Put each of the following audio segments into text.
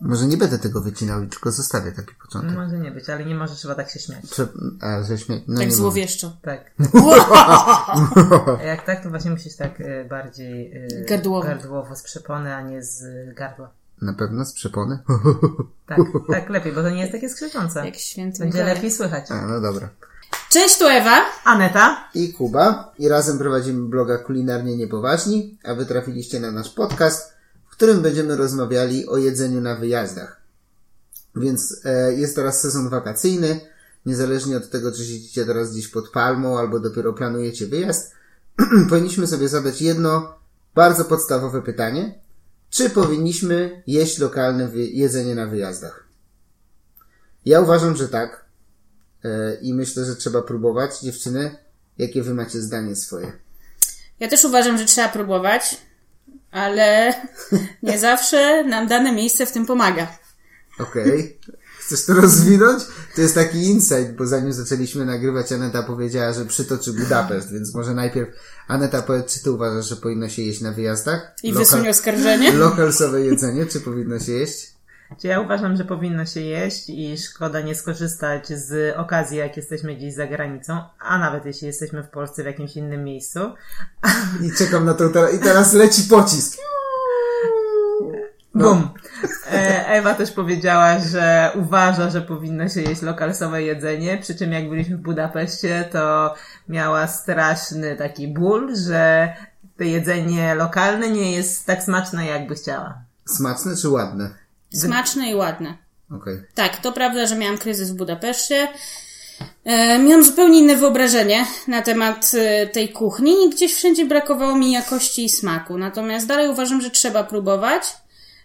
Może nie będę tego wycinał, tylko zostawię taki początek. Może nie być, ale nie możesz chyba tak się śmiać. Prze... A, że śmie... no Tak złowieszczo. Tak. A jak tak, to właśnie musisz tak y, bardziej y, Gardłowo. gardłowo z przepony, a nie z gardła. Na pewno z przepony? Tak, tak lepiej, bo to nie jest takie skrzyczące. Jak święty Będzie Mikołaj. lepiej słychać. A, no dobra. Cześć, tu Ewa. Aneta? I Kuba. I razem prowadzimy bloga Kulinarnie Niepoważni, a wy trafiliście na nasz podcast, którym będziemy rozmawiali o jedzeniu na wyjazdach. Więc e, jest teraz sezon wakacyjny. Niezależnie od tego, czy siedzicie teraz gdzieś pod palmą, albo dopiero planujecie wyjazd, powinniśmy sobie zadać jedno bardzo podstawowe pytanie. Czy powinniśmy jeść lokalne jedzenie na wyjazdach? Ja uważam, że tak. E, I myślę, że trzeba próbować. Dziewczyny, jakie wy macie zdanie swoje? Ja też uważam, że trzeba próbować, ale nie zawsze nam dane miejsce w tym pomaga. Okej. Chcesz to rozwinąć? To jest taki insight, bo zanim zaczęliśmy nagrywać, Aneta powiedziała, że przytoczy Budapeszt, więc może najpierw Aneta powiedz, czy ty uważasz, że powinno się jeść na wyjazdach? I wysuń oskarżenie. Lokalsowe jedzenie, czy powinno się jeść? Ja uważam, że powinno się jeść i szkoda nie skorzystać z okazji, jak jesteśmy gdzieś za granicą, a nawet jeśli jesteśmy w Polsce w jakimś innym miejscu. I czekam na to teraz, i teraz leci pocisk. Bum! E, Ewa też powiedziała, że uważa, że powinno się jeść lokalsowe jedzenie, przy czym jak byliśmy w Budapeszcie, to miała straszny taki ból, że to jedzenie lokalne nie jest tak smaczne, jakby chciała. Smaczne czy ładne? Smaczne i ładne. Okej. Tak, to prawda, że miałam kryzys w Budapeszcie. E, miałam zupełnie inne wyobrażenie na temat e, tej kuchni i gdzieś wszędzie brakowało mi jakości i smaku. Natomiast dalej uważam, że trzeba próbować.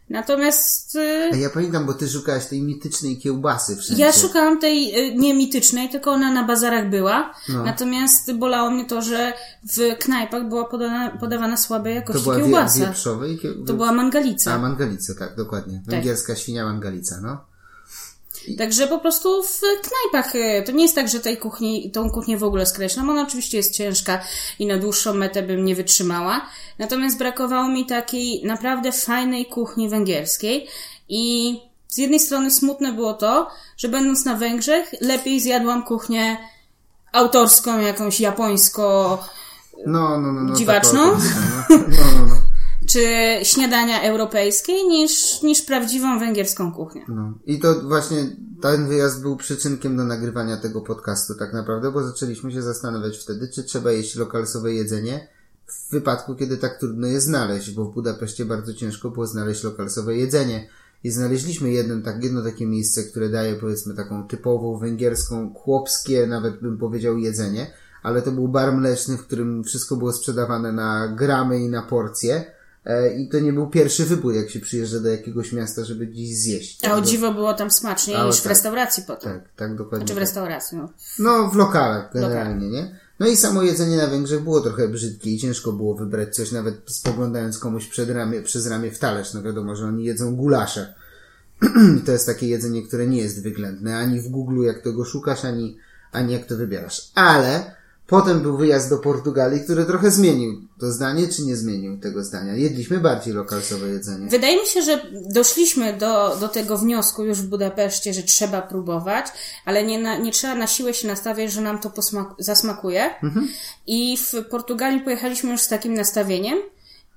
Natomiast e, A ja pamiętam, bo ty szukałaś tej mitycznej kiełbasy wszędzie. ja szukałam tej e, nie mitycznej, tylko ona na bazarach była. No. Natomiast bolało mnie to, że w knajpach była podana, podawana słabej To jakości była wie, kiełbasa. wieprzowa i kie... To była mangalica. A, mangalica, tak, dokładnie. Węgierska świnia mangalica, no. Także po prostu w knajpach e, to nie jest tak, że tej kuchni, tą kuchnię w ogóle skreślam. Ona oczywiście jest ciężka i na dłuższą metę bym nie wytrzymała. Natomiast brakowało mi takiej naprawdę fajnej kuchni węgierskiej i z jednej strony smutne było to, że będąc na Węgrzech lepiej zjadłam kuchnię autorską, jakąś japońsko, No, no, no. no Dziwaczną? tak, tak, no, no, no, no. Czy śniadania europejskiej niż, niż prawdziwą węgierską kuchnię. No. I to właśnie ten wyjazd był przyczynkiem do nagrywania tego podcastu tak naprawdę, bo zaczęliśmy się zastanawiać wtedy, czy trzeba jeść lokalsowe jedzenie w wypadku, kiedy tak trudno je znaleźć, bo w Budapeszcie bardzo ciężko było znaleźć lokalsowe jedzenie. I znaleźliśmy jedno, tak, jedno takie miejsce, które daje powiedzmy taką typową węgierską, chłopskie, nawet bym powiedział, jedzenie, ale to był bar mleczny, w którym wszystko było sprzedawane na gramy i na porcje. E, I to nie był pierwszy wybór, jak się przyjeżdża do jakiegoś miasta, żeby gdzieś zjeść. A o dziwo było tam smaczniej Ale niż w tak. restauracji potem. Tak, tak, dokładnie. Czy w tak. restauracji, no. No, w lokalach generalnie, nie? No i samo jedzenie na Węgrzech było trochę brzydkie i ciężko było wybrać coś, nawet spoglądając komuś przed ramię, przez ramię w talerz. No wiadomo, że oni jedzą gulasze. to jest takie jedzenie, które nie jest wyględne. Ani w Google jak tego szukasz, ani, ani jak to wybierasz. Ale potem był wyjazd do Portugalii, który trochę zmienił to zdanie, czy nie zmienił tego zdania. Jedliśmy bardziej lokalsowe jedzenie. Wydaje mi się, że doszliśmy do, do tego wniosku już w Budapeszcie, że trzeba próbować, ale nie, na, nie trzeba na siłę się nastawiać, że nam to posmak- zasmakuje. I w Portugalii pojechaliśmy już z takim nastawieniem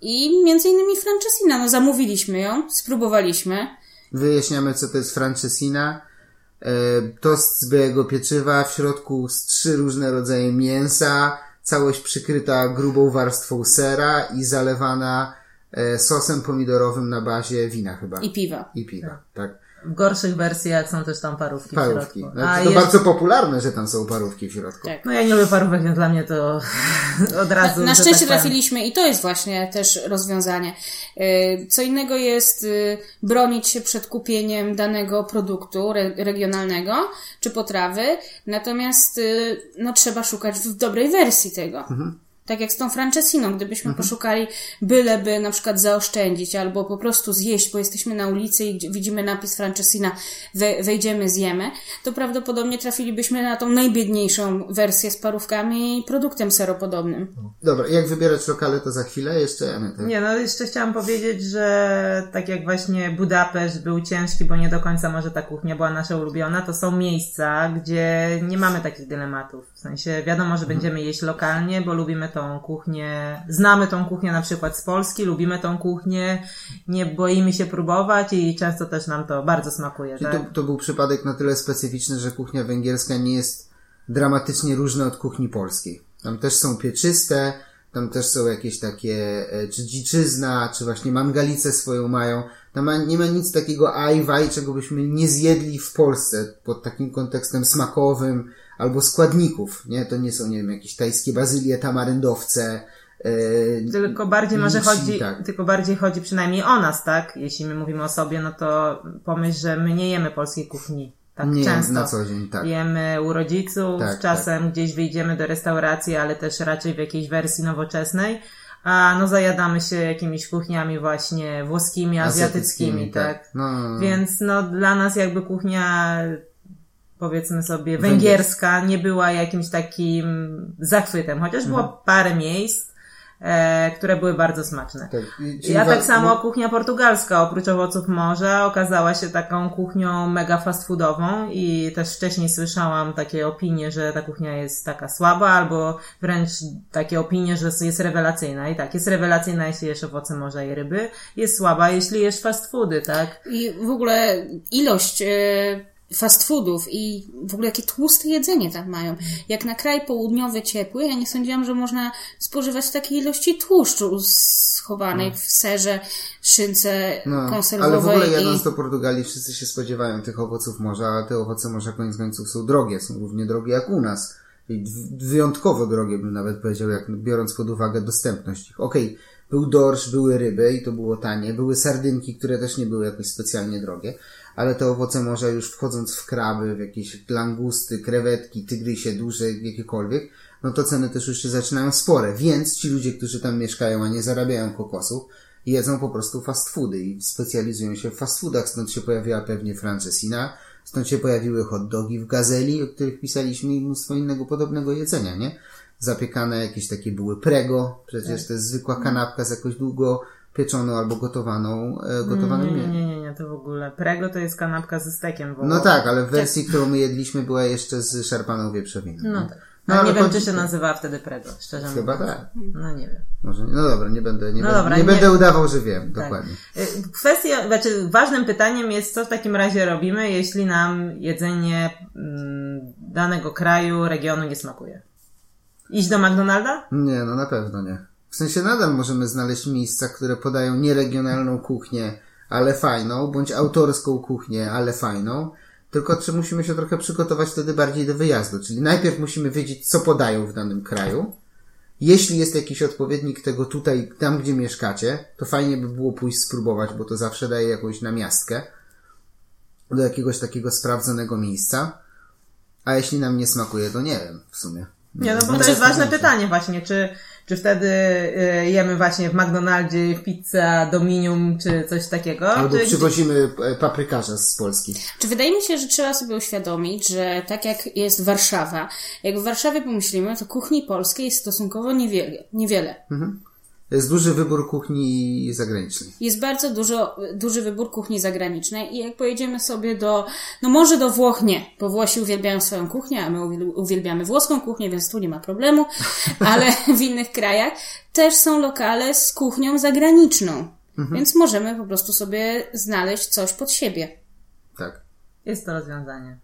i między innymi Francesina, no zamówiliśmy ją, spróbowaliśmy. Wyjaśniamy, co to jest francesina. E, tost z białego pieczywa, w środku z trzy różne rodzaje mięsa, całość przykryta grubą warstwą sera i zalewana e, sosem pomidorowym na bazie wina chyba. I piwa. I piwa, tak. W gorszych wersjach są też tam parówki, Parówki. w środku. Znaczy, A to jeszcze- bardzo popularne, że tam są parówki w środku. Tak. No ja nie lubię parówek, więc dla mnie to od razu... Na że szczęście tak trafiliśmy i to jest właśnie też rozwiązanie. Y, Co innego jest y, bronić się przed kupieniem danego produktu re- regionalnego czy potrawy, natomiast y, no, trzeba szukać w dobrej wersji tego. Tak jak z tą Francesiną, gdybyśmy Mhm. poszukali byleby na przykład zaoszczędzić albo po prostu zjeść, bo jesteśmy na ulicy i widzimy napis Francesina, we, wejdziemy, zjemy, to prawdopodobnie trafilibyśmy na tą najbiedniejszą wersję z parówkami i produktem seropodobnym. Dobra, jak wybierać lokale, to za chwilę. Jeszcze Aneta. Nie, no jeszcze chciałam powiedzieć, że tak jak właśnie Budapeszt był ciężki, bo nie do końca może ta kuchnia była nasza ulubiona, to są miejsca, gdzie nie mamy takich dylematów. W sensie wiadomo, że będziemy jeść lokalnie, bo lubimy tą kuchnię, znamy tą kuchnię na przykład z Polski, lubimy tą kuchnię, nie boimy się próbować i często też nam to bardzo smakuje, Czyli tak? to, to był przypadek na tyle specyficzny, że kuchnia węgierska nie jest dramatycznie różna od kuchni polskiej. Tam też są pieczyste, tam też są jakieś takie, e, czy dziczyzna, czy właśnie mangalice swoją mają. Tam ma, nie ma nic takiego ajwaj, czego byśmy nie zjedli w Polsce pod takim kontekstem smakowym albo składników, nie? To nie są, nie wiem, jakieś tajskie bazylie, tamaryndowce, e, Tylko bardziej może chodzi, tak. tylko bardziej chodzi przynajmniej o nas, tak? Jeśli my mówimy o sobie, no to pomyśl, że my nie jemy polskiej kuchni tak nie często. na co dzień, tak. Jemy u rodziców, Tak, czasem gdzieś wyjdziemy do restauracji, ale też raczej w jakiejś wersji nowoczesnej. A no zajadamy się jakimiś kuchniami właśnie włoskimi, azjatyckimi, tak. No, no, no. Więc no dla nas jakby kuchnia powiedzmy sobie węgierska nie była jakimś takim zachwytem, chociaż było Mhm. parę miejsc, e, które były bardzo smaczne. Tak, i- Ja tak samo kuchnia portugalska, oprócz owoców morza, okazała się taką kuchnią mega fast foodową i też wcześniej słyszałam takie opinie, że ta kuchnia jest taka słaba, albo wręcz takie opinie, że jest rewelacyjna. I tak, jest rewelacyjna, jeśli jesz owoce morza i ryby, jest słaba, jeśli jesz fast foody, tak? I w ogóle ilość e, fast foodów i w ogóle jakie tłuste jedzenie tam mają. Jak na kraj południowy ciepły, ja nie sądziłam, że można spożywać takiej ilości tłuszczu schowanej w serze, szynce No, ale w konserwowej. ogóle i... jadąc do Portugalii wszyscy się spodziewają tych owoców morza, a te owoce morza koniec końców są drogie, są równie drogie jak u nas. W- wyjątkowo drogie bym nawet powiedział, jak biorąc pod uwagę dostępność ich. Okej, był dorsz, były ryby i to było tanie, były sardynki, które też nie były jakoś specjalnie drogie, ale te owoce morza już wchodząc w kraby, w jakieś langusty, krewetki, tygrysie duże, jakiekolwiek, no to ceny też już się zaczynają spore, więc ci ludzie, którzy tam mieszkają, a nie zarabiają kokosów, jedzą po prostu fast foody i specjalizują się w fast foodach, stąd się pojawiła pewnie Francesina, stąd się pojawiły hot dogi w Gazeli, o których pisaliśmy i mnóstwo innego podobnego jedzenia, nie? Zapiekane jakieś takie były prego, przecież to jest zwykła kanapka z jakąś długo pieczoną albo gotowaną, e, gotowaną Nie, nie, nie, nie, nie, to w ogóle. Prego to jest kanapka ze stekiem. Bo... No tak, ale w wersji, którą my jedliśmy była jeszcze z szarpaną wieprzowiną. No tak. No, ale nie wiem, czy się nazywała wtedy Prego, szczerze Chyba mówiąc. tak. No nie wiem. Może, no dobra, nie będę, nie, No będę, dobra, nie, nie- będę udawał, że wiem, Tak. dokładnie. Y, Kwestia, znaczy ważnym pytaniem jest, co w takim razie robimy, jeśli nam jedzenie mm, danego kraju, regionu nie smakuje. Iść do McDonalda? Nie, no na pewno nie. W sensie nadal możemy znaleźć miejsca, które podają nie regionalną kuchnię, ale fajną, bądź autorską kuchnię, ale fajną. Tylko czy musimy się trochę przygotować wtedy bardziej do wyjazdu. Czyli najpierw musimy wiedzieć, co podają w danym kraju. Jeśli jest jakiś odpowiednik tego tutaj, tam gdzie mieszkacie, to fajnie by było pójść spróbować, bo to zawsze daje jakąś namiastkę do jakiegoś takiego sprawdzonego miejsca. A jeśli nam nie smakuje, to nie wiem w sumie. Nie, no bo Znaczy, to jest ważne znaczy. pytanie właśnie, czy, czy wtedy y, jemy właśnie w McDonaldzie pizza, Dominium, czy coś takiego? Albo czy, przywozimy e, paprykarza z Polski. Czy wydaje mi się, że trzeba sobie uświadomić, że tak jak jest Warszawa, jak w Warszawie pomyślimy, to kuchni polskiej jest stosunkowo niewiele. niewiele. Jest duży wybór kuchni zagranicznej. Jest bardzo dużo, duży wybór kuchni zagranicznej i jak pojedziemy sobie do, no może do Włoch nie, bo Włosi uwielbiają swoją kuchnię, a my uwiel- uwielbiamy włoską kuchnię, więc tu nie ma problemu, ale w innych krajach też są lokale z kuchnią zagraniczną, więc możemy po prostu sobie znaleźć coś pod siebie. Tak. Jest to rozwiązanie.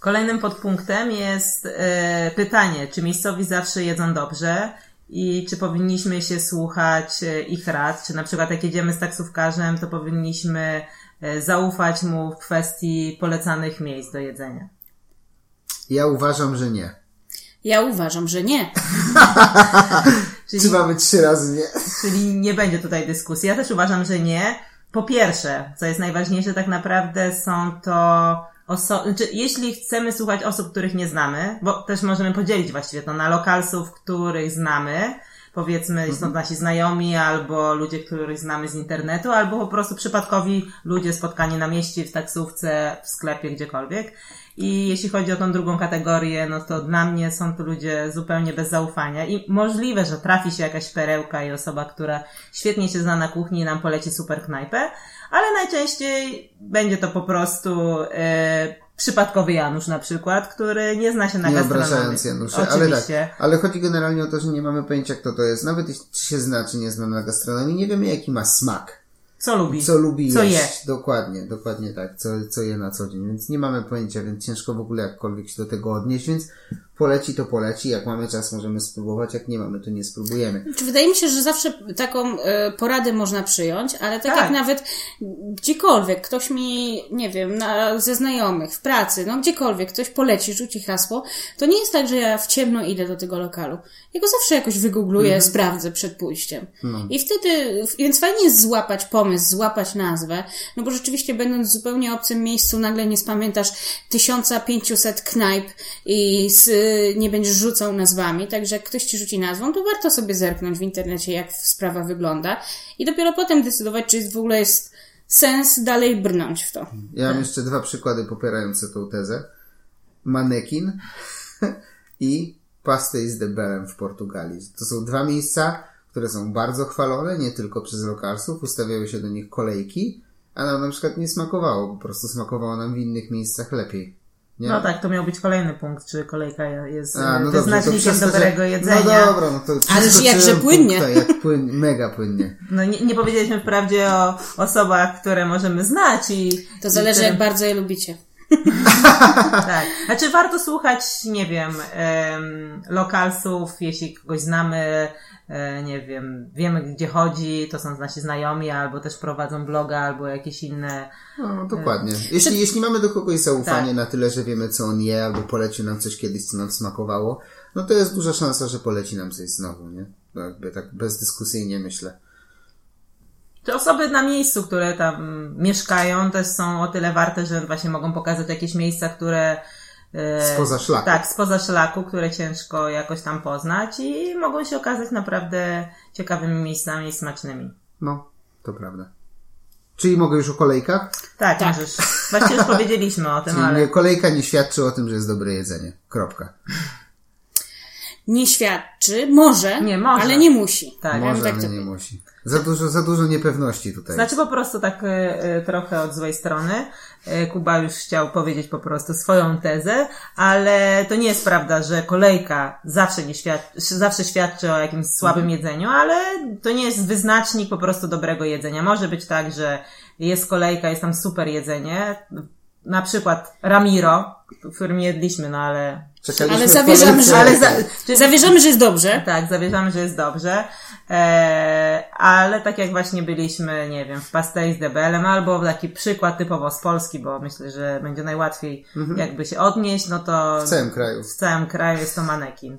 Kolejnym podpunktem jest e, pytanie, czy miejscowi zawsze jedzą dobrze i czy powinniśmy się słuchać e, ich rad, czy na przykład jak jedziemy z taksówkarzem, to powinniśmy e, zaufać mu w kwestii polecanych miejsc do jedzenia. Ja uważam, że nie. Ja uważam, że nie. Czyli, Czy mamy trzy razy nie? czyli nie będzie tutaj dyskusji. Ja też uważam, że nie. Po pierwsze, co jest najważniejsze, tak naprawdę są to oso- znaczy, jeśli chcemy słuchać osób, których nie znamy, bo też możemy podzielić właściwie to na lokalsów, których znamy, powiedzmy są nasi znajomi, albo ludzie, których znamy z internetu, albo po prostu przypadkowi ludzie spotkani na mieście, w taksówce, w sklepie, gdziekolwiek. I jeśli chodzi o tą drugą kategorię, no to dla mnie są to ludzie zupełnie bez zaufania i możliwe, że trafi się jakaś perełka i osoba, która świetnie się zna na kuchni i nam poleci super knajpę, ale najczęściej będzie to po prostu e, przypadkowy Janusz na przykład, który nie zna się na Nie gastronomii. obrażając Janusza, ale tak. Oczywiście. Ale chodzi generalnie o to, że nie mamy pojęcia kto to jest. Nawet jeśli się zna, czy nie zna na gastronomii, nie wiemy jaki ma smak. Co lubi? Co lubi Co jeść. je? Dokładnie, dokładnie tak. Co, co je na co dzień. Więc nie mamy pojęcia, więc ciężko w ogóle jakkolwiek się do tego odnieść, więc poleci to poleci. Jak mamy czas, możemy spróbować. Jak nie mamy, to nie spróbujemy. Czy wydaje mi się, że zawsze taką e, poradę można przyjąć, ale tak, Tak. jak nawet gdziekolwiek ktoś mi, nie wiem, na, ze znajomych, w pracy, no gdziekolwiek ktoś poleci, rzuci hasło, to nie jest tak, że ja w ciemno idę do tego lokalu. Ja go zawsze jakoś wygoogluję, sprawdzę przed pójściem. I wtedy, więc fajnie jest złapać pomysł, złapać nazwę, no bo rzeczywiście będąc w zupełnie obcym miejscu, nagle nie spamiętasz 1500 knajp i z, nie będziesz rzucał nazwami, także jak ktoś ci rzuci nazwą, to warto sobie zerknąć w internecie, jak sprawa wygląda i dopiero potem decydować, czy w ogóle jest sens dalej brnąć w to. Ja mam jeszcze dwa przykłady popierające tą tezę. Manekin i Pastéis de Belém w Portugalii. To są dwa miejsca, które są bardzo chwalone, nie tylko przez lokalsów, ustawiały się do nich kolejki, a nam na przykład nie smakowało, po prostu smakowało nam w innych miejscach lepiej. Nie? No tak, to miał być kolejny punkt, czy kolejka jest A, no e, dobrze, to wyznacznikiem to, że- dobrego jedzenia. No dobra, no to Ale że jakże płynnie. Punkta, jak płyn, mega płynnie. No nie, nie powiedzieliśmy wprawdzie o osobach, które możemy znać i... To zależy, i jak bardzo je lubicie. Tak. Znaczy warto słuchać, nie wiem, em, lokalsów, jeśli kogoś znamy, e, nie wiem, wiemy gdzie chodzi, to są nasi znajomi, albo też prowadzą bloga, albo jakieś inne... No, dokładnie. Jeśli, jeśli mamy do kogoś zaufanie Tak. na tyle, że wiemy, co on je, albo polecił nam coś kiedyś, co nam smakowało, no to jest duża szansa, że poleci nam coś znowu, nie? No jakby tak bezdyskusyjnie myślę. Czy osoby na miejscu, które tam mieszkają, też są o tyle warte, że właśnie mogą pokazać jakieś miejsca, które... e, Spoza szlaku. Tak, spoza szlaku, które ciężko jakoś tam poznać i mogą się okazać naprawdę ciekawymi miejscami i smacznymi. No, to prawda. Czyli mogę już o kolejkach? Tak, Tak. możesz. Właściwie już powiedzieliśmy o tym, Czyli ale... kolejka nie świadczy o tym, że jest dobre jedzenie. Kropka. Nie świadczy, może, Nie, może. ale nie musi. Tak, Może, tak ale nie musi. Za dużo, za dużo niepewności tutaj. Znaczy po prostu tak e, e, trochę od złej strony. E, Kuba już chciał powiedzieć po prostu swoją tezę, ale to nie jest prawda, że kolejka zawsze nie świadczy, zawsze świadczy o jakimś słabym jedzeniu, ale to nie jest wyznacznik po prostu dobrego jedzenia. Może być tak, że jest kolejka, jest tam super jedzenie. Na przykład Ramiro, w którym jedliśmy, no ale Czekaliśmy Ale zawierzamy, że- ale za, czy, Zawierzamy, że jest dobrze. tak, zawierzamy, że jest dobrze. E, ale tak jak właśnie byliśmy, nie wiem, w Pastéis de Belém, albo taki przykład typowo z Polski, bo myślę, że będzie najłatwiej jakby się odnieść, no to W całym kraju. w całym kraju jest to manekin.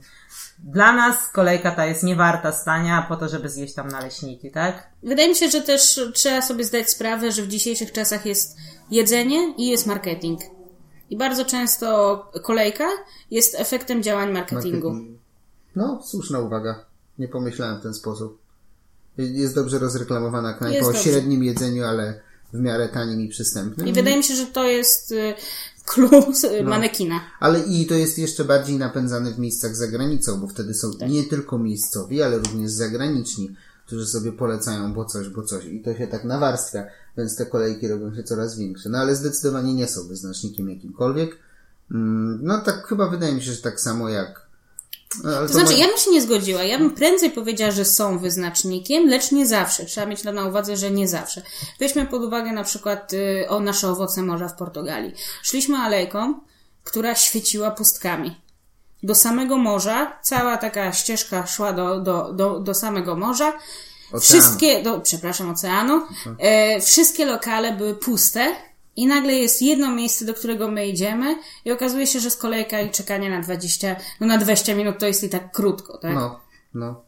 Dla nas kolejka ta jest niewarta stania po to, żeby zjeść tam naleśniki, tak? Wydaje mi się, że też trzeba sobie zdać sprawę, że w dzisiejszych czasach jest jedzenie i jest marketing. I bardzo często kolejka jest efektem działań marketingu. Marketing. No, słuszna uwaga. Nie pomyślałem w ten sposób. Jest dobrze rozreklamowana knajpa Jest o dobrze. średnim jedzeniu, ale w miarę tanim i przystępnym. I wydaje mi się, że to jest y, clue z- No. manekina. Ale i to jest jeszcze bardziej napędzane w miejscach za granicą, bo wtedy są Tak. nie tylko miejscowi, ale również zagraniczni, którzy sobie polecają, bo coś, bo coś. I to się tak nawarstwia, więc te kolejki robią się coraz większe. No ale zdecydowanie nie są wyznacznikiem jakimkolwiek. Mm, No tak chyba wydaje mi się, że tak samo jak. No, To znaczy, ma- ja bym się nie zgodziła. Ja bym prędzej powiedziała, że są wyznacznikiem, lecz nie zawsze. Trzeba mieć na uwadze, że nie zawsze. Weźmy pod uwagę na przykład y, o nasze owoce morza w Portugalii. Szliśmy alejką, która świeciła pustkami. Do samego morza, cała taka ścieżka szła do, do, do, do samego morza. Wszystkie, do, przepraszam, oceanu. E, wszystkie lokale były puste. I nagle jest jedno miejsce, do którego my idziemy i okazuje się, że z kolejka i czekanie na 20, no na 20 minut to jest i tak krótko, tak? No, no,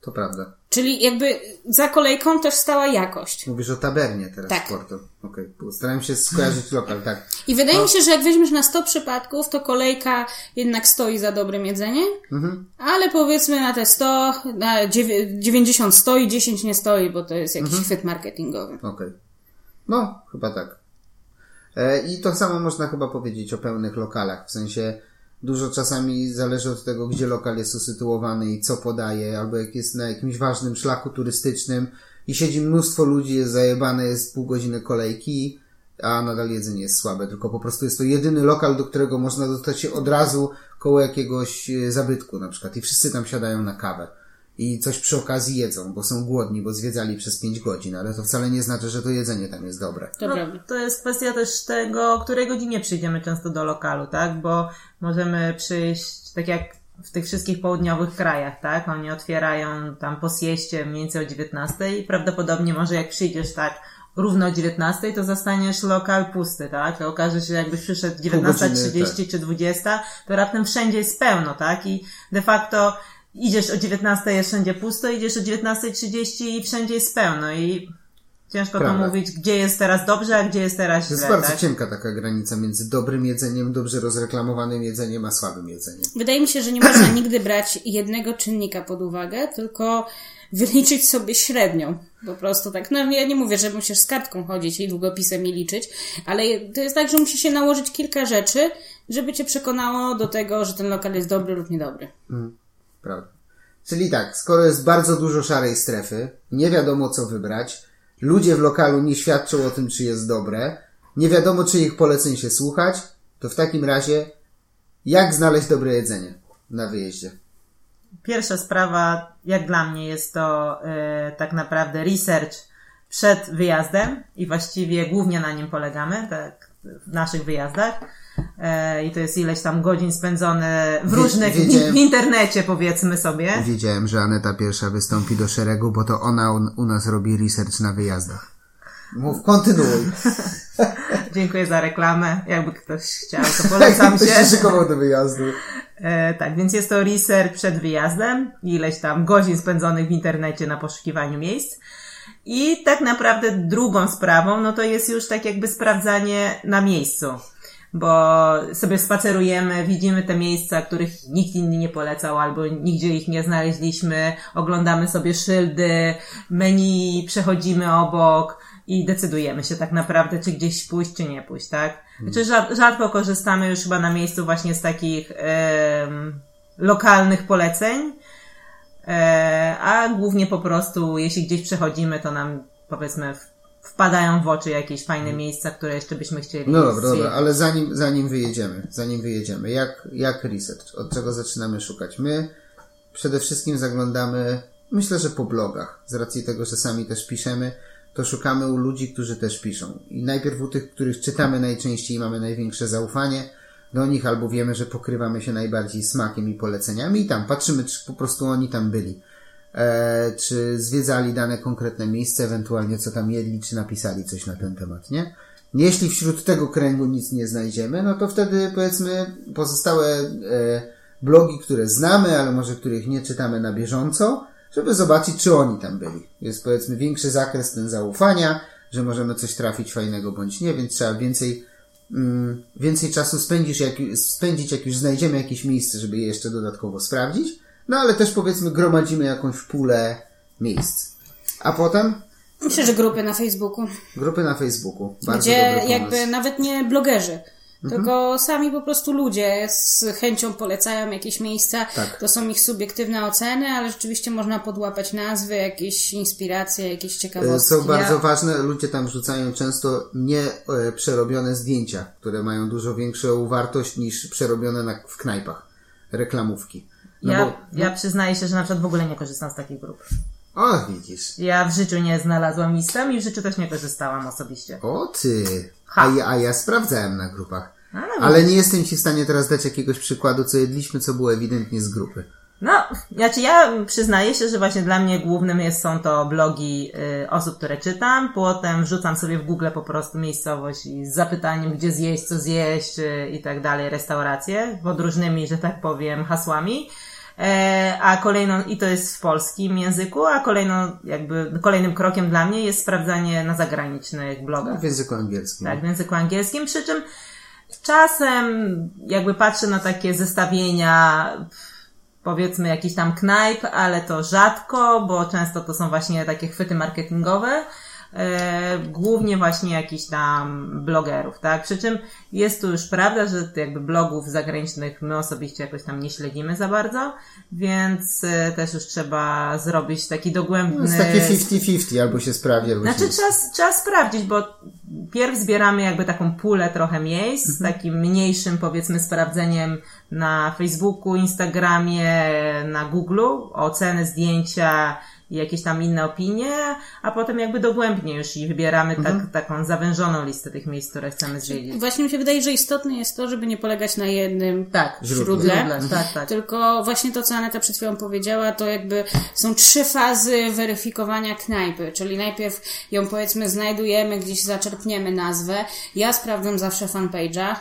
to prawda. Czyli jakby za kolejką też stała jakość. Mówisz o tabernie teraz Tak. w Porto. Okej, staram się skojarzyć lokal, tak. I wydaje mi się, że jak weźmiesz na 100 przypadków, to kolejka jednak stoi za dobrym jedzeniem, Mhm. ale powiedzmy na te 100, na dziewię- 90 stoi, 10 nie stoi, bo to jest jakiś Mhm. chwyt marketingowy. Okej. No, chyba tak. E, I to samo można chyba powiedzieć o pełnych lokalach. W sensie dużo czasami zależy od tego, gdzie lokal jest usytuowany i co podaje, albo jak jest na jakimś ważnym szlaku turystycznym i siedzi mnóstwo ludzi, jest zajebane, jest pół godziny kolejki, a nadal jedzenie jest słabe, tylko po prostu jest to jedyny lokal, do którego można dostać się od razu koło jakiegoś e, zabytku na przykład i wszyscy tam siadają na kawę i coś przy okazji jedzą, bo są głodni, bo zwiedzali przez 5 godzin, ale to wcale nie znaczy, że to jedzenie tam jest dobre. To No, prawda. to jest kwestia też tego, o której godzinie przyjdziemy często do lokalu, tak? Bo możemy przyjść, tak jak w tych wszystkich południowych krajach, tak? Oni otwierają tam po sieście mniej więcej o 19 i prawdopodobnie może jak przyjdziesz tak równo o 19, to zastaniesz lokal pusty, tak? To okaże się, jakbyś przyszedł 19.30 czy 20, to raptem wszędzie jest pełno, tak? I de facto idziesz o 19 jest wszędzie pusto, idziesz o 19.30 i wszędzie jest pełno i ciężko Prawda. to mówić, gdzie jest teraz dobrze, a gdzie jest teraz To źle, jest bardzo tak? cienka taka granica między dobrym jedzeniem, dobrze rozreklamowanym jedzeniem, a słabym jedzeniem. Wydaje mi się, że nie można nigdy brać jednego czynnika pod uwagę, tylko wyliczyć sobie średnią. Po prostu tak. No ja nie mówię, że musisz z kartką chodzić i długopisem i liczyć, ale to jest tak, że musi się nałożyć kilka rzeczy, żeby cię przekonało do tego, że ten lokal jest dobry lub niedobry. Prawda. Czyli tak, skoro jest bardzo dużo szarej strefy, nie wiadomo co wybrać, ludzie w lokalu nie świadczą o tym, czy jest dobre, nie wiadomo, czy ich poleceń się słuchać, to w takim razie jak znaleźć dobre jedzenie na wyjeździe? Pierwsza sprawa, jak dla mnie, jest to e, tak naprawdę research przed wyjazdem i właściwie głównie na nim polegamy, tak, w naszych wyjazdach. E, I to jest ileś tam godzin spędzone w różnych, wiedziałem- w internecie powiedzmy sobie. Wiedziałem, że Aneta pierwsza wystąpi do szeregu, bo to ona u, nas robi research na wyjazdach. Mów, kontynuuj. Dziękuję za reklamę. Jakby ktoś chciał, to polecam się. się szykował do wyjazdu. E, tak, więc jest to research przed wyjazdem, ileś tam godzin spędzonych w internecie na poszukiwaniu miejsc. I tak naprawdę drugą sprawą, no to jest już tak jakby sprawdzanie na miejscu. Bo sobie spacerujemy, widzimy te miejsca, których nikt inny nie polecał, albo nigdzie ich nie znaleźliśmy, oglądamy sobie szyldy, menu, przechodzimy obok i decydujemy się tak naprawdę, czy gdzieś pójść, czy nie pójść, tak? Znaczy rzad- rzadko korzystamy już chyba na miejscu właśnie z takich em, lokalnych poleceń, e, a głównie po prostu, jeśli gdzieś przechodzimy, to nam powiedzmy w- wpadają w oczy jakieś fajne miejsca, które jeszcze byśmy chcieli No dobra, dobra, ale zanim, zanim wyjedziemy, zanim wyjedziemy, jak, jak research? Od czego zaczynamy szukać? My przede wszystkim zaglądamy, myślę, że po blogach, z racji tego, że sami też piszemy, to szukamy u ludzi, którzy też piszą. I najpierw u tych, których czytamy najczęściej i mamy największe zaufanie do nich, albo wiemy, że pokrywamy się najbardziej smakiem i poleceniami i tam patrzymy, czy po prostu oni tam byli. E, czy zwiedzali dane konkretne miejsce, ewentualnie co tam jedli, czy napisali coś na ten temat, nie? Jeśli wśród tego kręgu nic nie znajdziemy, no to wtedy powiedzmy pozostałe e, blogi, które znamy, ale może których nie czytamy na bieżąco, żeby zobaczyć, czy oni tam byli. Jest powiedzmy większy zakres ten zaufania, że możemy coś trafić fajnego bądź nie, więc trzeba więcej, mm, więcej czasu spędzić jak, spędzić, jak już znajdziemy jakieś miejsce, żeby je jeszcze dodatkowo sprawdzić. No ale też powiedzmy gromadzimy jakąś pulę miejsc. A potem Myślę, że grupy na Facebooku, grupy na Facebooku. Bardzo gdzie jakby nawet nie blogerzy, Mhm. tylko sami po prostu ludzie z chęcią polecają jakieś miejsca. Tak. To są ich subiektywne oceny, ale rzeczywiście można podłapać nazwy, jakieś inspiracje, jakieś ciekawostki. Co bardzo Ja- ważne, ludzie tam wrzucają często nie e, zdjęcia, które mają dużo większą wartość niż przerobione na, w knajpach. Reklamówki. No ja, bo, ja przyznaję się, że na przykład w ogóle nie korzystam z takich grup. o, widzisz. Ja w życiu nie znalazłam nic tam i w życiu też nie korzystałam osobiście. O ty. Ha. A ja, a ja sprawdzałem na grupach. Ale, Ale nie jestem ci w stanie teraz dać jakiegoś przykładu, co jedliśmy, co było ewidentnie z grupy. No, znaczy ja przyznaję się, że właśnie dla mnie głównym jest, są to blogi y, osób, które czytam, potem wrzucam sobie w Google po prostu miejscowość i z zapytaniem, gdzie zjeść, co zjeść y, i tak dalej, restauracje, pod różnymi, że tak powiem, hasłami. E, a kolejną, i to jest w polskim języku, a kolejną, jakby, kolejnym krokiem dla mnie jest sprawdzanie na zagranicznych blogach. W języku angielskim. Tak, w języku angielskim, przy czym czasem jakby patrzę na takie zestawienia, powiedzmy jakiś tam knajp, ale to rzadko, bo często to są właśnie takie chwyty marketingowe, głównie właśnie jakichś tam blogerów, tak? Przy czym jest tu już prawda, że jakby blogów zagranicznych my osobiście jakoś tam nie śledzimy za bardzo, więc e, też już trzeba zrobić taki dogłębny... jest takie 50-50, albo się sprawdzi, albo Znaczy się trzeba, trzeba sprawdzić, bo pierw zbieramy jakby taką pulę trochę miejsc, z takim mniejszym powiedzmy sprawdzeniem na Facebooku, Instagramie, na Google'u, oceny, zdjęcia i jakieś tam inne opinie, a potem jakby dogłębnie już i wybieramy tak, taką zawężoną listę tych miejsc, które chcemy zwiedzić. Właśnie mi się wydaje, że istotne jest to, żeby nie polegać na jednym Tak, źródle. tak, tak. Tylko właśnie to, co Aneta przed chwilą powiedziała, to jakby są trzy fazy weryfikowania knajpy. Czyli najpierw ją powiedzmy znajdujemy, gdzieś zaczerpniemy nazwę. Ja sprawdzam zawsze fanpage'a,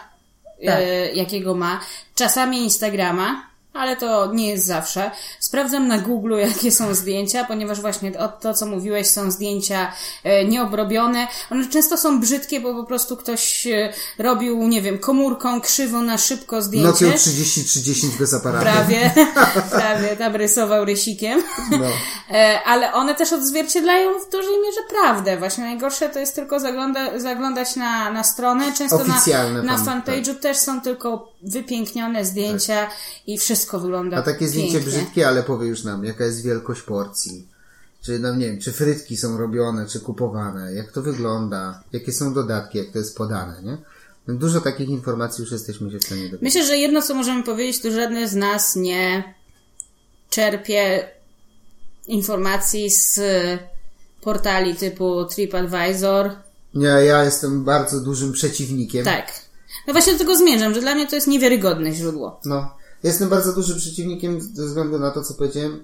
e, jakiego ma. Czasami Instagrama. Ale to nie jest zawsze. Sprawdzam na Google, jakie są zdjęcia, ponieważ właśnie o to, co mówiłeś, są zdjęcia e, nieobrobione. One często są brzydkie, bo po prostu ktoś e, robił, nie wiem, komórką krzywo na szybko zdjęcie. Nokią 3030 bez aparatu. Prawie, prawie tam rysował rysikiem. No. E, Ale one też odzwierciedlają w dużej mierze prawdę. Właśnie najgorsze to jest tylko zagląda, zaglądać na, na stronę. Często Oficjalne na, na fan- fanpage'u też są tylko wypięknione zdjęcia i wszystko wygląda A takie zdjęcie pięknie. brzydkie, ale powie już nam, jaka jest wielkość porcji. Czy, no nie wiem, czy frytki są robione, czy kupowane, jak to wygląda, jakie są dodatki, jak to jest podane, nie? No Dużo takich informacji już jesteśmy się w stanie dowiedzieć. Myślę, że jedno, co możemy powiedzieć, to żadne z nas nie czerpie informacji z portali typu TripAdvisor. Nie, ja jestem bardzo dużym przeciwnikiem. Tak. No właśnie do tego zmierzam, że dla mnie to jest niewiarygodne źródło. No, jestem bardzo dużym przeciwnikiem ze względu na to, co powiedziałem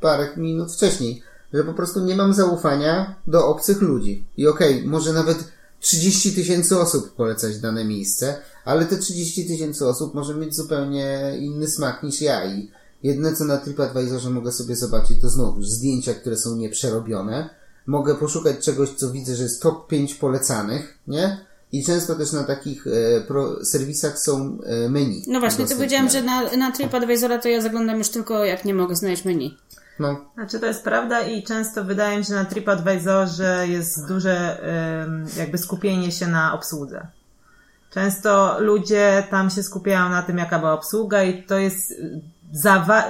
parę minut wcześniej, że po prostu nie mam zaufania do obcych ludzi. I okej, może nawet 30 tysięcy osób polecać dane miejsce, ale te 30 tysięcy osób może mieć zupełnie inny smak niż ja i jedyne co na TripAdvisorze mogę sobie zobaczyć to znowu zdjęcia, które są nieprzerobione. Mogę poszukać czegoś, co widzę, że jest top 5 polecanych, nie? I często też na takich e, pro, serwisach są e, menu. No właśnie, to powiedziałam, że na, na TripAdvisora to ja zaglądam już tylko jak nie mogę znaleźć menu. No, Znaczy to jest prawda i często wydaje mi się, że na TripAdvisorze jest duże jakby skupienie się na obsłudze. Często ludzie tam się skupiają na tym, jaka była obsługa i to jest za, wa-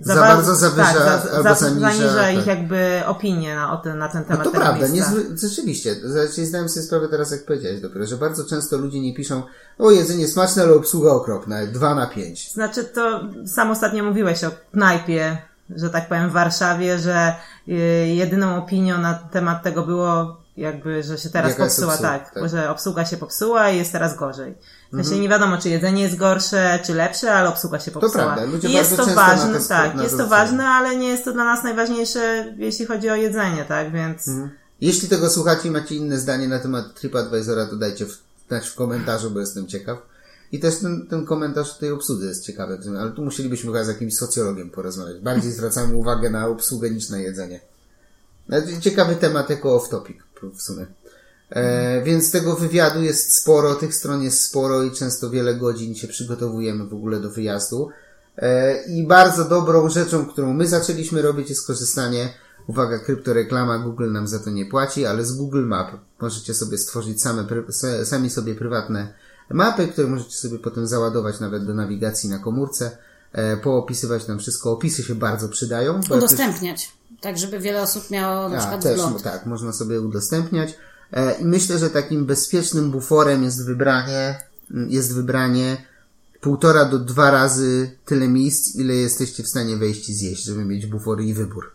Za wa- bardzo zawyża tak, albo zaniża, ich tak. jakby opinię na, o ten, na ten No temat to tego prawda, niezły, rzeczywiście. Znaczy, zdałem sobie sprawę teraz, jak powiedziałeś dopiero, że bardzo często ludzie nie piszą o jedzenie smaczne, ale obsługa okropna, 2 na 5. Znaczy to sam ostatnio mówiłeś o knajpie, że tak powiem w Warszawie, że y, jedyną opinią na temat tego było jakby, że się teraz Jaka popsuła, obsługa, tak, tak. że obsługa się popsuła i jest teraz gorzej. W Mhm. nie wiadomo, czy jedzenie jest gorsze, czy lepsze, ale obsługa się popsuła. prawda, ludzie I jest bardzo to ważne, to tak, jest to to ważne, ale nie jest to dla nas najważniejsze, jeśli chodzi o jedzenie, tak, więc Mhm. Jeśli tego słuchacie i macie inne zdanie na temat TripAdvisora, to dajcie w, znać w komentarzu, bo jestem ciekaw. I też ten, ten komentarz tej obsłudze jest ciekawy, ale tu musielibyśmy chyba z jakimś socjologiem porozmawiać. Bardziej zwracamy uwagę na obsługę niż na jedzenie. Znaczy, Ciekawy temat jako off-topic w sumie. E, więc tego wywiadu jest sporo, tych stron jest sporo i często wiele godzin się przygotowujemy w ogóle do wyjazdu. E, I bardzo dobrą rzeczą, którą my zaczęliśmy robić jest korzystanie, uwaga, kryptoreklama, Google nam za to nie płaci, ale z Google Map możecie sobie stworzyć same, sami sobie prywatne mapy, które możecie sobie potem załadować nawet do nawigacji na komórce, e, poopisywać tam wszystko. Opisy się bardzo przydają. Udostępniać. Tak, żeby wiele osób miało na a, przykład też, wgląd. tak, można sobie udostępniać. E, I myślę, że takim bezpiecznym buforem jest wybranie, jest wybranie półtora do dwa razy tyle miejsc, ile jesteście w stanie wejść i zjeść, żeby mieć bufory i wybór.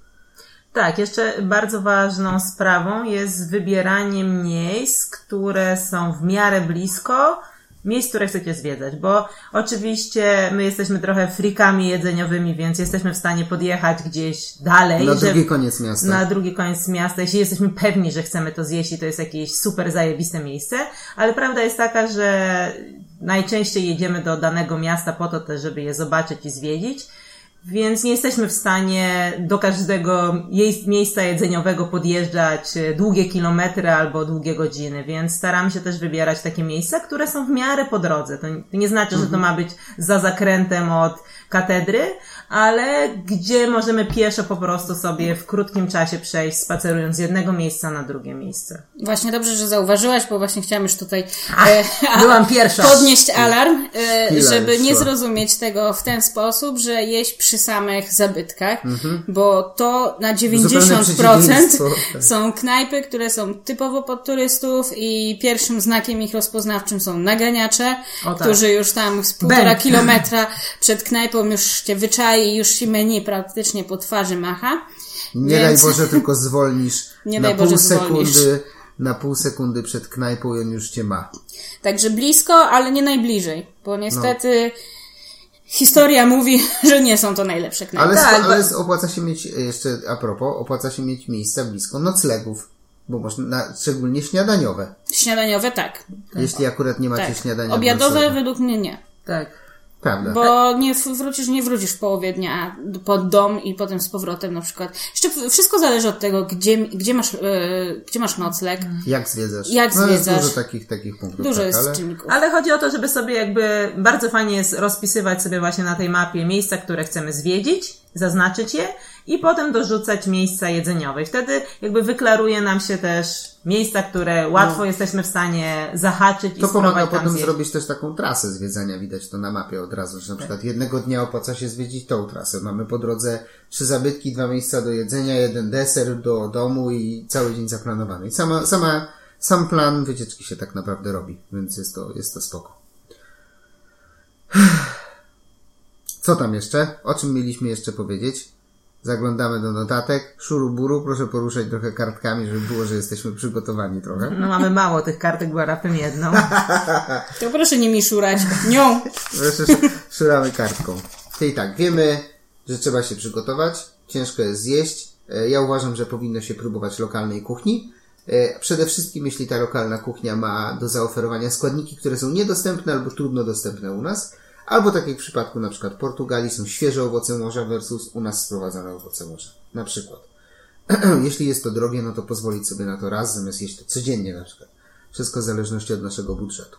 Tak, jeszcze bardzo ważną sprawą jest wybieranie miejsc, które są w miarę blisko miejsc, które chcecie zwiedzać, bo oczywiście my jesteśmy trochę frikami jedzeniowymi, więc jesteśmy w stanie podjechać gdzieś dalej. Na drugi koniec miasta. na drugi koniec miasta, jeśli jesteśmy pewni, że chcemy to zjeść i to jest jakieś super zajebiste miejsce, ale prawda jest taka, że najczęściej jedziemy do danego miasta po to też, żeby je zobaczyć i zwiedzić. Więc nie jesteśmy w stanie do każdego miejsca jedzeniowego podjeżdżać e, długie kilometry albo długie godziny, więc staramy się też wybierać takie miejsca, które są w miarę po drodze. To nie- to nie znaczy, że to ma być za zakrętem od katedry, ale gdzie możemy pieszo po prostu sobie w krótkim czasie przejść, spacerując z jednego miejsca na drugie miejsce. Właśnie dobrze, że zauważyłaś, bo właśnie chciałam już tutaj e, a- byłam pierwsza. podnieść alarm, e, żeby nie zrozumieć tego w ten sposób, że jeść przy samych zabytkach, Mhm. bo to na Zupełne 90% przeciwieństwo, tak. są knajpy, które są typowo pod turystów i pierwszym znakiem ich rozpoznawczym są naganiacze, O tak. którzy już tam z półtora Bęk. kilometra przed knajpą już cię wyczai i już ci menu praktycznie po twarzy macha. Nie Więc- daj Boże, tylko zwolnisz Nie na daj pół Boże, zwolnisz. sekundy, na pół sekundy przed knajpą i on już cię ma. Także blisko, ale nie najbliżej, bo niestety historia mówi, że nie są to najlepsze knajpy. Ale, Tak, ale bo- opłaca się mieć, e, jeszcze a propos, opłaca się mieć miejsca blisko noclegów, bo można, na, szczególnie śniadaniowe. Śniadaniowe tak. Jeśli akurat nie macie tak. śniadania. Obiadowe według mnie nie. Tak. Prawda. Bo nie wrócisz, nie wrócisz w połowie dnia pod dom i potem z powrotem na przykład. Jeszcze wszystko zależy od tego, gdzie, gdzie masz, e, gdzie masz nocleg. Jak zwiedzasz? Jak no, jest dużo takich, takich punktów. Dużo tak, jest ale... czynników. Ale chodzi o to, żeby sobie jakby bardzo fajnie jest rozpisywać sobie właśnie na tej mapie miejsca, które chcemy zwiedzić, zaznaczyć je i potem dorzucać miejsca jedzeniowe. I wtedy jakby wyklaruje nam się też miejsca, które łatwo jesteśmy w stanie zahaczyć i No. To pomaga potem zjeść. zrobić też taką trasę zwiedzania, widać to na mapie od razu, że na przykład jednego dnia opłaca się zwiedzić tą trasę. Mamy po drodze trzy zabytki, dwa miejsca do jedzenia, jeden deser do domu i cały dzień zaplanowany. I sama, sama, sam plan wycieczki się tak naprawdę robi, więc jest to, jest to spoko. Co tam jeszcze? O czym mieliśmy jeszcze powiedzieć? Zaglądamy do notatek. Szuruburu, proszę poruszać trochę kartkami, żeby było, że jesteśmy przygotowani trochę. No mamy mało tych kartek, bo raptem jedną. To proszę nie mi szurać. Nią. Proszę, sz- szuramy kartką. Czyli tak, wiemy, że trzeba się przygotować, ciężko jest zjeść. E, Ja uważam, że powinno się próbować lokalnej kuchni. E, Przede wszystkim, jeśli ta lokalna kuchnia ma do zaoferowania składniki, które są niedostępne albo trudno dostępne u nas, albo tak jak w przypadku na przykład Portugalii są świeże owoce morza versus u nas sprowadzane owoce morza. Na przykład. Jeśli jest to drogie, no to pozwolić sobie na to raz, zamiast jeść to codziennie na przykład. Wszystko w zależności od naszego budżetu.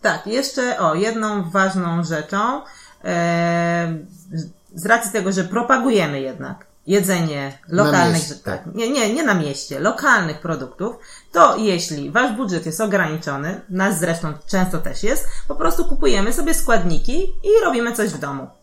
Tak, jeszcze o, jedną ważną rzeczą, e, z racji tego, że propagujemy jednak jedzenie lokalnych, mieście, tak, nie, nie, nie na mieście, lokalnych produktów, to jeśli wasz budżet jest ograniczony, nas zresztą często też jest, po prostu kupujemy sobie składniki i robimy coś w domu.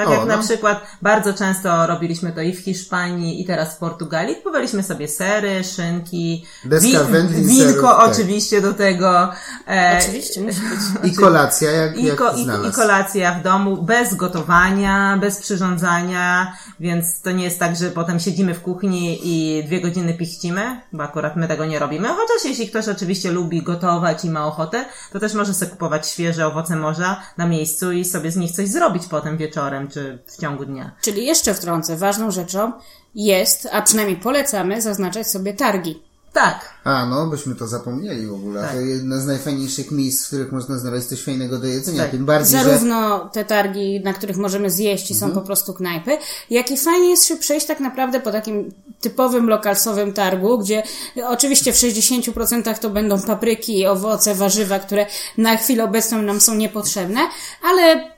Tak O, jak na no. przykład bardzo często robiliśmy to i w Hiszpanii, i teraz w Portugalii. Kupowaliśmy sobie sery, szynki, Deska wędlin, winko serów, tak. oczywiście do tego. E, Oczywiście, musi być. I kolacja, jak, i, jak ko, i. I kolacja w domu, bez gotowania, bez przyrządzania, więc to nie jest tak, że potem siedzimy w kuchni i dwie godziny pichcimy, bo akurat my tego nie robimy. Chociaż jeśli ktoś oczywiście lubi gotować i ma ochotę, to też może sobie kupować świeże owoce morza na miejscu i sobie z nich coś zrobić potem wieczorem czy w ciągu dnia. Czyli jeszcze wtrącę, ważną rzeczą jest, a przynajmniej polecamy, zaznaczać sobie targi. Tak, A, no, byśmy to zapomnieli w ogóle. Tak. To jedno z najfajniejszych miejsc, w których można znaleźć coś fajnego do jedzenia. Tak. Tym bardziej, że... Zarówno te targi, na których możemy zjeść i są po prostu knajpy, jak i fajnie jest się przejść tak naprawdę po takim typowym lokalsowym targu, gdzie oczywiście w 60% to będą papryki, owoce, warzywa, które na chwilę obecną nam są niepotrzebne, ale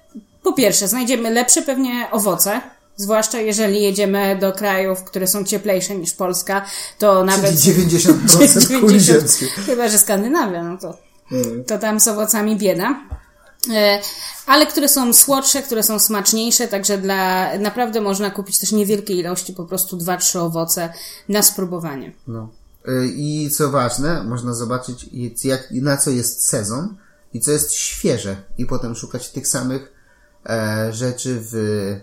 po pierwsze znajdziemy lepsze pewnie owoce, zwłaszcza jeżeli jedziemy do krajów, które są cieplejsze niż Polska, to nawet... Czyli 90% kuli ziemskiej. Chyba, że Skandynawia, no to, to tam z owocami bieda. E, Ale które są słodsze, które są smaczniejsze, także dla, naprawdę można kupić też niewielkie ilości, po prostu dwa, trzy owoce na spróbowanie. No. Y, I co ważne, można zobaczyć, jak, na co jest sezon i co jest świeże. I potem szukać tych samych e, rzeczy w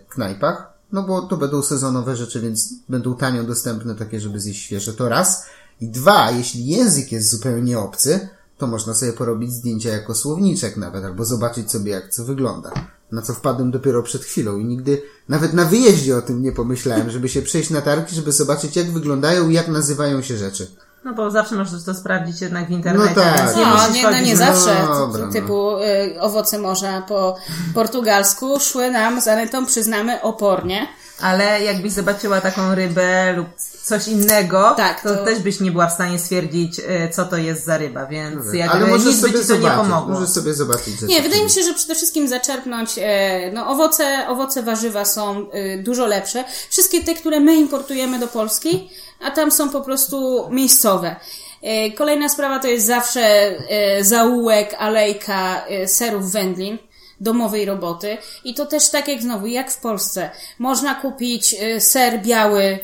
knajpach. No bo to będą sezonowe rzeczy, więc będą tanio dostępne takie, żeby zjeść świeże. To raz. I dwa, jeśli język jest zupełnie obcy, to można sobie porobić zdjęcia jako słowniczek nawet, albo zobaczyć sobie jak co wygląda. Na co wpadłem dopiero przed chwilą i nigdy, nawet na wyjeździe o tym nie pomyślałem, żeby się przejść na targi, żeby zobaczyć jak wyglądają i jak nazywają się rzeczy. No bo zawsze możesz to sprawdzić jednak w internecie, No tak. więc nie No, musisz nie, no nie zawsze. dobra, no. typu y, owoce morza po portugalsku szły nam z Anetą, przyznamy, opornie. Ale jakbyś zobaczyła taką rybę lub coś innego, Tak, to, to- też byś nie była w stanie stwierdzić, y, co to jest za ryba, więc Ale jakby możesz nic by sobie ci to nie zobaczyć, pomogło. możesz sobie zobaczyć. że Nie, wydaje mi się, że przede wszystkim zaczerpnąć, e, no owoce, owoce, warzywa są e, dużo lepsze. Wszystkie te, które my importujemy do Polski, a tam są po prostu miejscowe. E, Kolejna sprawa to jest zawsze e, zaułek, alejka e, serów wędlin domowej roboty i to też tak jak znowu, jak w Polsce. Można kupić e, ser biały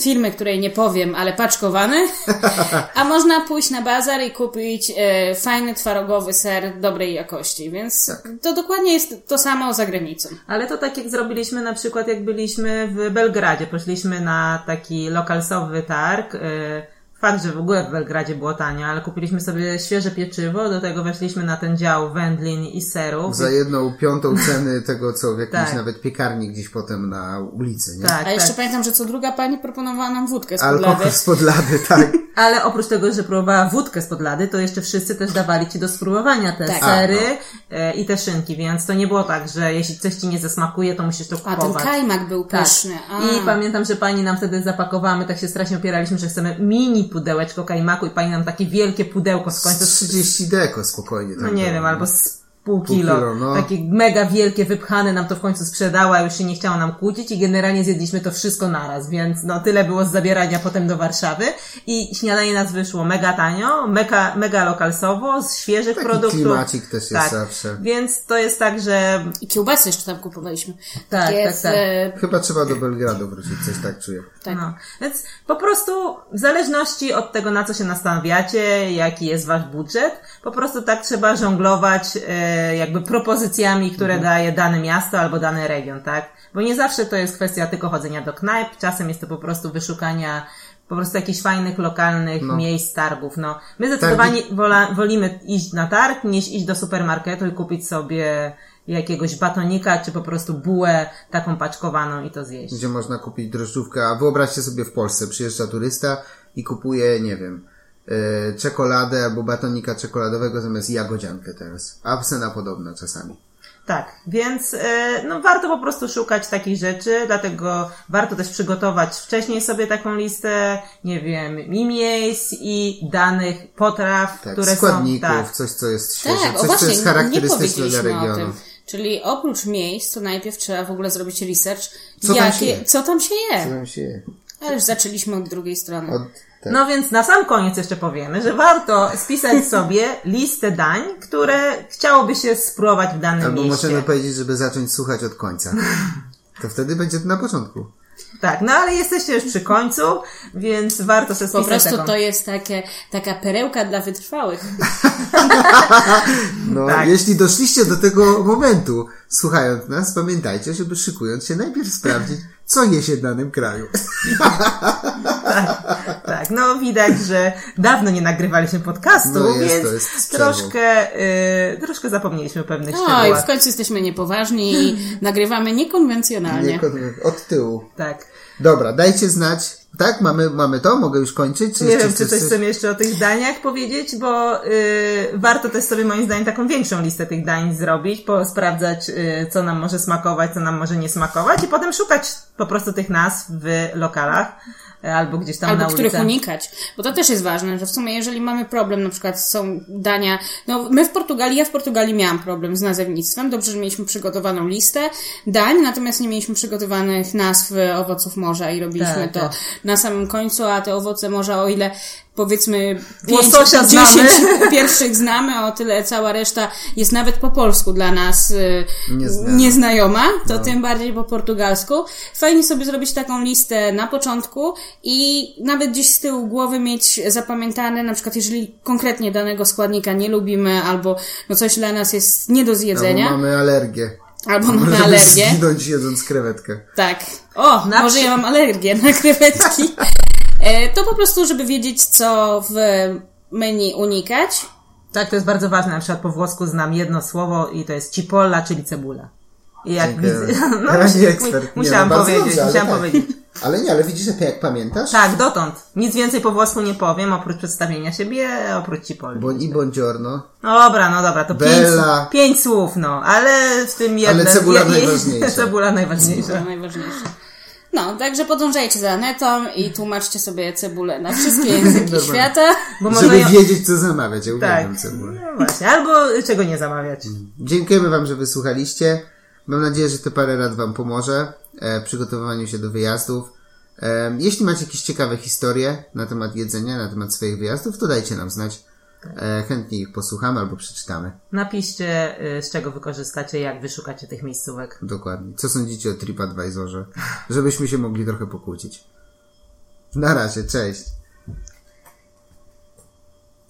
firmy, której nie powiem, ale paczkowany, a można pójść na bazar i kupić e, fajny twarogowy ser dobrej jakości, więc to dokładnie jest to samo za granicą. Ale to tak jak zrobiliśmy na przykład jak byliśmy w Belgradzie. Poszliśmy na taki lokalsowy targ. y, Fakt, że w ogóle w Belgradzie było tanio, ale kupiliśmy sobie świeże pieczywo, do tego weszliśmy na ten dział wędlin i serów. Za jedną piątą ceny tego, co w jakiejś Tak. nawet piekarni gdzieś potem na ulicy, nie? Tak, A jeszcze tak. pamiętam, że co druga pani proponowała nam wódkę z Alkohol podlady. spod lady, tak. Ale oprócz tego, że próbowała wódkę spod lady, to jeszcze wszyscy też dawali ci do spróbowania te Tak. sery A, e, i te szynki, więc to nie było tak, że jeśli coś ci nie zasmakuje, to musisz to A ten kupować. kajmak był Tak. pyszny. A. I pamiętam, że pani nam wtedy zapakowała, my tak się strasznie opieraliśmy, że chcemy mini pudełeczko kajmaku i pani nam takie wielkie pudełko z końca 30 deko spokojnie. no tak nie było, wiem, no. albo z pół Pół kilo. kilo, no. Takie mega wielkie, wypchane nam to w końcu sprzedała, już się nie chciało nam kłócić i generalnie zjedliśmy to wszystko naraz, więc no tyle było z zabierania potem do Warszawy i śniadanie nas wyszło mega tanio, mega, mega lokalsowo, z świeżych Taki produktów. klimacik też jest tak. zawsze. Więc to jest tak, że I kiełbasy jeszcze tam kupowaliśmy. Tak, Takie tak, tak. e, Chyba trzeba do Belgradu wrócić, coś tak czuję. Tak. No, więc po prostu w zależności od tego, na co się nastanawiacie, jaki jest wasz budżet, po prostu tak trzeba żonglować e, jakby propozycjami, które Mhm. daje dane miasto albo dany region, tak? Bo nie zawsze to jest kwestia tylko chodzenia do knajp, czasem jest to po prostu wyszukania po prostu jakichś fajnych, lokalnych No. miejsc, targów. No, my zdecydowanie wola, wolimy iść na targ, niż iść do supermarketu i kupić sobie jakiegoś batonika, czy po prostu bułę taką paczkowaną i to zjeść. Gdzie można kupić drożdżówkę, a wyobraźcie sobie w Polsce, przyjeżdża turysta i kupuje, nie wiem, czekoladę albo batonika czekoladowego zamiast jagodziankę teraz. A cena podobna czasami. Tak, więc e, no, warto po prostu szukać takich rzeczy, dlatego warto też przygotować wcześniej sobie taką listę, nie wiem, i miejsc, i danych, potraw, Tak, które składników, są. Tak, coś co jest świeże, Tak, coś co właśnie, jest nie charakterystyczne dla regionu. Czyli oprócz miejsc, to najpierw trzeba w ogóle zrobić research, Co tam się jakie, je? co tam się je. Co tam się je? Ale już zaczęliśmy od drugiej strony. Od, tak. No więc na sam koniec jeszcze powiemy, że warto spisać sobie listę dań, które chciałoby się spróbować w danym Albo mieście. możemy powiedzieć, żeby zacząć słuchać od końca. To wtedy będzie to na początku. Tak, no ale jesteście już przy końcu, więc warto sobie Po spisać prostu taką... to jest takie, taka perełka dla wytrwałych. No, Tak. jeśli doszliście do tego momentu, słuchając nas, pamiętajcie, żeby szykując się najpierw sprawdzić, co je się w danym kraju. Tak, no widać, że dawno nie nagrywaliśmy podcastu, No jest, więc to jest troszkę, y, troszkę zapomnieliśmy o pewnych No i szczegółach. w końcu jesteśmy niepoważni i nagrywamy niekonwencjonalnie. Nie, kon- od tyłu. Tak. Dobra, dajcie znać. Tak, mamy, mamy to? Mogę już kończyć? Czy Nie jeszcze wiem, czy coś chcemy jeszcze o tych daniach powiedzieć, bo y, warto też sobie moim zdaniem taką większą listę tych dań zrobić, po, sprawdzać, y, co nam może smakować, co nam może nie smakować i potem szukać po prostu tych nazw w lokalach albo gdzieś tam Albo na których ulicy. unikać. Bo to też jest ważne, że w sumie jeżeli mamy problem, na przykład są dania, no my w Portugalii, ja w Portugalii miałam problem z nazewnictwem, dobrze, że mieliśmy przygotowaną listę dań, natomiast nie mieliśmy przygotowanych nazw owoców morza i robiliśmy Tak, to tak. na samym końcu, a te owoce morza, o ile powiedzmy pięć. 10 pierwszych znamy, o tyle cała reszta jest nawet po polsku dla nas y, Nieznana. nieznajoma, to No. tym bardziej po portugalsku. Fajnie sobie zrobić taką listę na początku i nawet gdzieś z tyłu głowy mieć zapamiętane, na przykład jeżeli konkretnie danego składnika nie lubimy, albo no coś dla nas jest nie do Albo zjedzenia, mamy alergię. albo mamy Możemy alergię. zginąć jedząc krewetkę. Tak. O, Na może przy- ja mam alergię na krewetki. E, To po prostu, żeby wiedzieć, co w menu unikać. Tak, to jest bardzo ważne. Na przykład po włosku znam jedno słowo i to jest cipolla, czyli cebula. I jak Dziękuję. widzę, no, Ja nie mu- ekspert. Nie, musiałam no powiedzieć, dobrze, ale musiałam tak. powiedzieć. Ale nie, ale widzisz, że jak pamiętasz? Tak, dotąd. Nic więcej po włosku nie powiem, oprócz przedstawienia siebie, oprócz Cipolli. Bo i buongiorno. No dobra, no dobra, to Bella. pięć, pięć słów, no, ale w tym jednym... cebula je- je- najważniejsza. Cebula najważniejsza. No, także podążajcie za Anetą i tłumaczcie sobie cebulę na wszystkie języki świata. Bo Żeby ją... wiedzieć, co zamawiać. Ja Tak, uwielbiam cebulę. no właśnie, albo czego nie zamawiać. Dziękujemy Wam, że wysłuchaliście. Mam nadzieję, że te parę rad Wam pomoże e, w przygotowywaniu się do wyjazdów. E, jeśli macie jakieś ciekawe historie na temat jedzenia, na temat swoich wyjazdów, to dajcie nam znać. E, chętnie ich posłuchamy albo przeczytamy. Napiszcie, y, z czego wykorzystacie, jak wyszukacie tych miejscówek. Dokładnie. Co sądzicie o TripAdvisorze? Żebyśmy się mogli trochę pokłócić. Na razie, cześć.